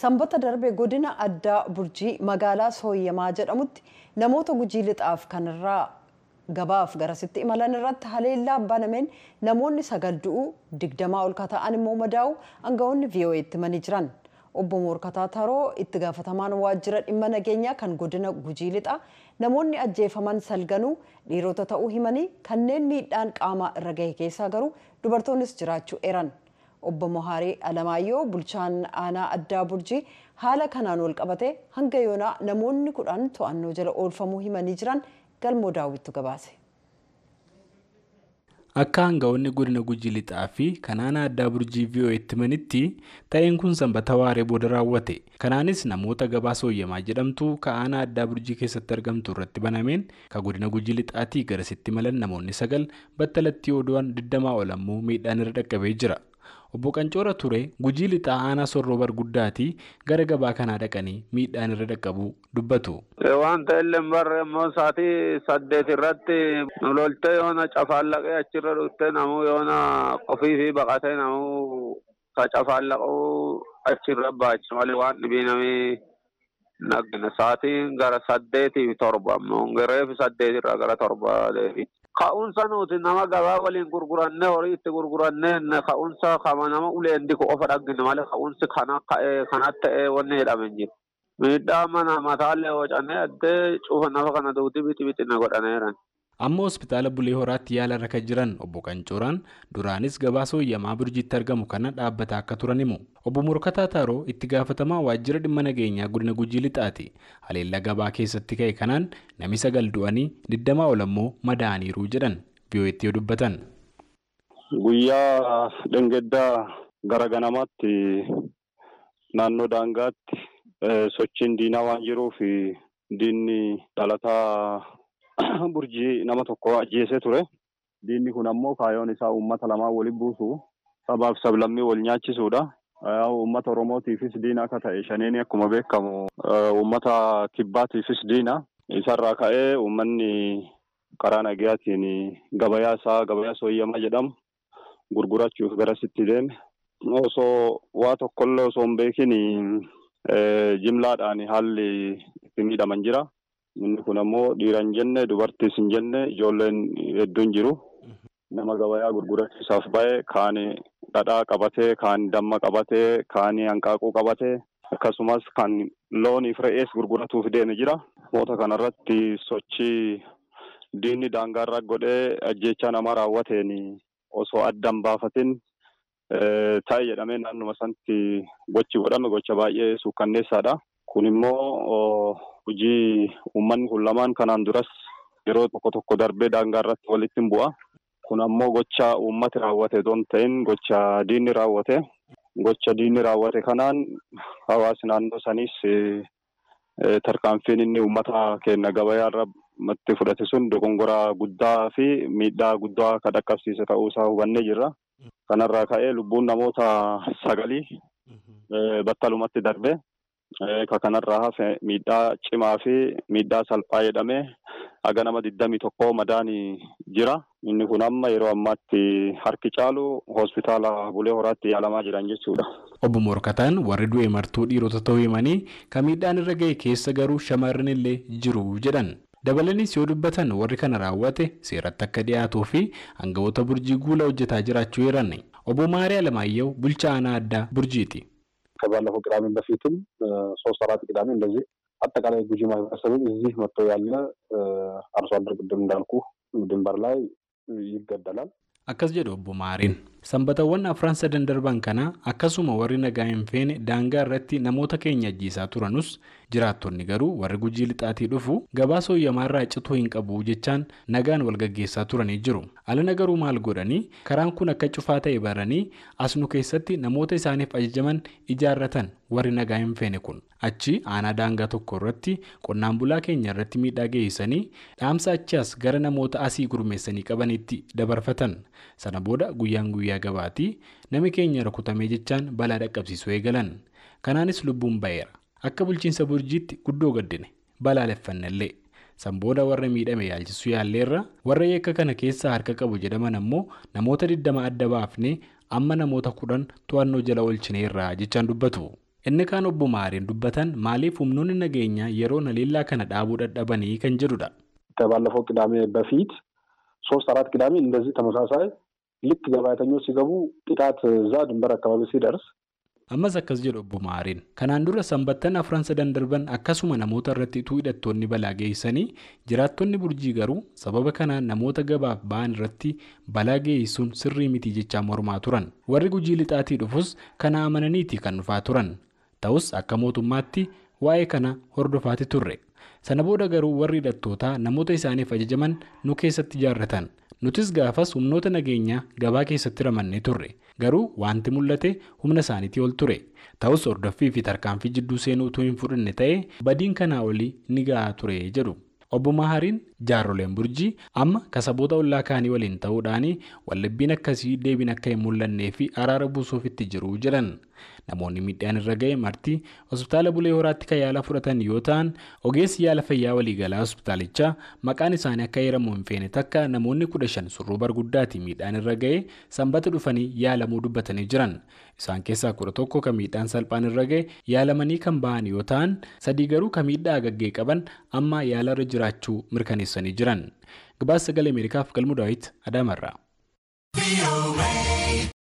Sanbata darbe godina addaa burjii magaalaa sooyyamaa jedhamutti namoota gujii lixaaf kanarraa gabaaf garasitti imalan irratti haleellaa banameen namoonni sagal du'uu digdamaa ol ta'an immoo madaa'u aangawoonni vii'oo'eetti himanii jiran. Obbo Moorkataa Taroo itti gaafatamaan waajjira dhimma nageenyaa kan godina gujii lixaa namoonni ajjeefaman salganuu dhiirota ta'uu himanii kanneen miidhaan qaamaa irra gahe keessaa garuu dubartoonnis jiraachuu eeran. Obbo Mohaarii Alamaayyoo bulchaan aanaa addaa burjii haala kanaan wal qabate hanga yoonaa namoonni kudhan to'annoo jala oolfamuu himanii jiran galmoo daawwittu gabaase. Akka aangawoonni godina gujii lixaa fi kan aanaa addaa burjii vii'oo'eetti himanitti ta'een kun sanbata waaree booda raawwate. Kanaanis namoota gabaa sooyyamaa jedhamtu ka aanaa addaa burjii keessatti argamtu irratti banameen ka godina gujii lixaatii garasitti malan namoonni sagal battalatti yoo du'an digdamaa ol ammoo miidhaan irra dhaqqabee jira. Obbo Qancoora Ture gujii lixaa aanaa sorroo barguddaatii gara gabaa kanaa dhaqanii miidhaan irra dhaqqabu dubbatu. Wanta illee barre immoo sa'aatii saddeet irratti loltee yoona cafaallaqee achirra dhuftee namuu yoona qofii fi baqatee namuu cafaallaquu achirra baachi malee waan dhibii namii nagina sa'aatiin gara saddeetii fi torba ammoo reefi saddeet irraa gara torba deebi. Ka'umsa nuti nama gabaa waliin gurgurannee horii itti gurgurannee ka'umsa kama nama uleen diku qofa dhaggine malee ka'umsi kana kanatti ta'ee wanni jedhame jiru. Miidhaa mana mataallee hocannee addee cufa nafa kana duuti biti bitina godhaneeran. Amma hospitaala Bulee Horaatti yaala irra kan jiran obbo Qancooraan duraanis gabaa sooyyamaa burjiitti argamu kana dhaabbataa akka turan himu. Obbo Morkataa Taaroo itti gaafatamaa waajjira dhimma nageenyaa godina Gujii Lixaati. Haleellaa gabaa keessatti ka'e kanaan nami sagal du'anii digdamaa ol ammoo madaa'aniiru jedhan vii'oo'eetti yoo dubbatan. Guyyaa dhengeddaa gara ganamaatti naannoo daangaatti sochiin diinaa waan jiruuf diinni dhalataa burjii nama tokko ajjeesee ture. Diinni kun ammoo kaayoon isaa uummata lamaan waliin buusu sabaaf sablammii wal nyaachisuudha. Uummata Oromootiifis diina akka ta'e shaneeni akkuma beekamu uummata kibbaatiifis diina. Isarraa ka'ee uummanni karaa nagayaatiin gabayaa isaa gabayaa sooyyamaa jedhamu gurgurachuuf garasitti deeme. Osoo waa tokkollee osoo hin beekin jimlaadhaan haalli itti miidhaman jira. Inni kun ammoo dhiira hin jenne dubartiis hin jenne ijoolleen hedduun jiru. Nama gabayaa gurgurachiisaaf ba'e kaan dhadhaa qabatee kaan damma qabatee kaan hanqaaquu qabatee akkasumas kan looniif re'ees gurguratuuf deeme jira. Moota kanarratti sochii diinni daangaarra godhee ajjeechaa nama raawwateen osoo addan baafatin ta'e jedhamee naannuma sanatti gochi godhame gocha baay'ee suukkanneessaadha. Kun immoo hojii uummanni kun lamaan kanaan duras yeroo tokko tokko darbee daangaa irratti walitti hin bu'a. Kun ammoo gocha uummati raawwate hin ta'in gocha diinni raawwate. Gocha diinni raawwate kanaan hawaasni naannoo saniis tarkaanfiin inni uummata keenya gabayaa irratti fudhate sun dogongoraa guddaa fi miidhaa guddaa kan dhaqqabsiise ta'uu isaa hubannee jirra. Kanarraa ka'ee lubbuun namoota sagalii battalumatti darbe. Ka kanarraa hafe miidhaa cimaa fi miidhaa salphaa jedhamee haga nama digdamii tokko madaanii jira. Inni kun amma yeroo ammaatti harki caalu hospitaala Bulee Horaatti yaalamaa jiran jechuudha. Obbo Morkataan warri du'e martuu dhiirota ta'uu himanii kan miidhaan irra ga'e keessa garuu shamarran illee jiru jedhan. Dabalanis yoo dubbatan warri kana raawwate seeratti akka dhiyaatuu fi aangawoota burjii guula hojjetaa jiraachuu eeranne. Obbo Maariyaa Alamaayyoo bulchaa aanaa addaa burjiiti. ከባለፈው ቅዳሜ በፊትም ሶስት አራት ቅዳሜ እንደዚህ አጠቃላይ ጉጂ ማህበረሰብን እዚህ መጥቶ ያለ አርሶ አደር ቅድም እንዳልኩ ድንበር ላይ ይገደላል። አከስ ጀዶ ቦማሪን Sanbatawwan afran sadan darban kana akkasuma warri nagaa hin feene daangaa irratti namoota keenya ajjeesaa turanus jiraattonni garuu warri gujii lixaatii dhufu gabaa sooyyamaarraa cituu hin qabu jechaan nagaan wal gaggeessaa turanii jiru. Alana garuu maal godhanii karaan kun akka cufaa ta'e baranii asnu keessatti namoota isaaniif ajajaman ijaarratan warri nagaa hin feene kun. Achi aanaa daangaa tokko irratti qonnaan bulaa keenya irratti miidhaa geessanii dhaamsa achi as gara namoota asii gurmeessanii qabanitti dabarfatan. Sana booda guyyaan guyyaa gabaatii nami keenya rukutamee jechaan balaa dhaqqabsiisuu eegalan. Kanaanis lubbuun ba'eera. Akka bulchiinsa burjiitti guddoo gaddine balaaleffannallee. San booda warra miidhame yaalchisuu yaalleerra warra yakka kana keessaa harka qabu jedhaman ammoo namoota 20 adda baafnee amma namoota kudhan to'annoo jala oolchineerra jechaan dubbatu. inni kaan obbo Maariin dubbatan maaliif humnoonni nageenyaa yeroo haleellaa kana dhaabuu dadhabanii kan jedhudha. ከባለፈው ቅዳሜ በፊት ሶስት አራት ቅዳሜ እንደዚህ ተመሳሳይ ልክ ገበያተኞች ሲገቡ ጥቃት እዛ ድንበር አካባቢ ሲደርስ ammas akkas jedhu obbo Maariin kanaan dura sanbattan afran sadan darban akkasuma namoota irratti utuu hidhattoonni balaa geessanii jiraattonni burjii garuu sababa kanaan namoota gabaaf ba'an irratti balaa geessuun sirrii miti jechaa mormaa turan warri gujii lixaatii dhufus kana amananiiti kan dhufaa turan ta'us akka mootummaatti waa'ee kana hordofaati turre Sana booda garuu warri hidhattootaa namoota isaaniif ajajaman nu keessatti jaarratan nutis gaafas humnoota nageenyaa gabaa keessatti ramannee turre. Garuu wanti mul'ate humna isaaniitii ol ture. Ta'us hordoffii fi tarkaanfii jidduu seenuu utuu hin fudhanne ta'e badiin kanaa olii ni ga'aa ture jedhu. obbo Mahariin jaarroleen burjii amma kasaboota ollaa kaanii waliin ta'uudhaan wallabbiin akkasii deebiin akka hin mul'annee fi araara buusuuf itti jiru jedhan namoonni miidhaan irra ga'e marti hospitaala bulee horaatti kan yaala fudhatan yoo ta'an ogeessi yaala fayyaa waliigalaa hospitaalichaa maqaan isaanii akka heeramu hin feene takka namoonni kudha shan surruu barguddaati miidhaan irra ga'e sanbata dhufanii yaalamuu dubbatanii jiran. Isaan keessaa kudha tokko kan miidhaan salphaan irra ga'e yaalamanii kan ba'an yoo ta'an sadii garuu kan miidhaa gaggee qaban amma yaalarra jiraachuu mirkaneessanii jiran gabaasa sagalee ameerikaaf galmu daawit adaamarraa.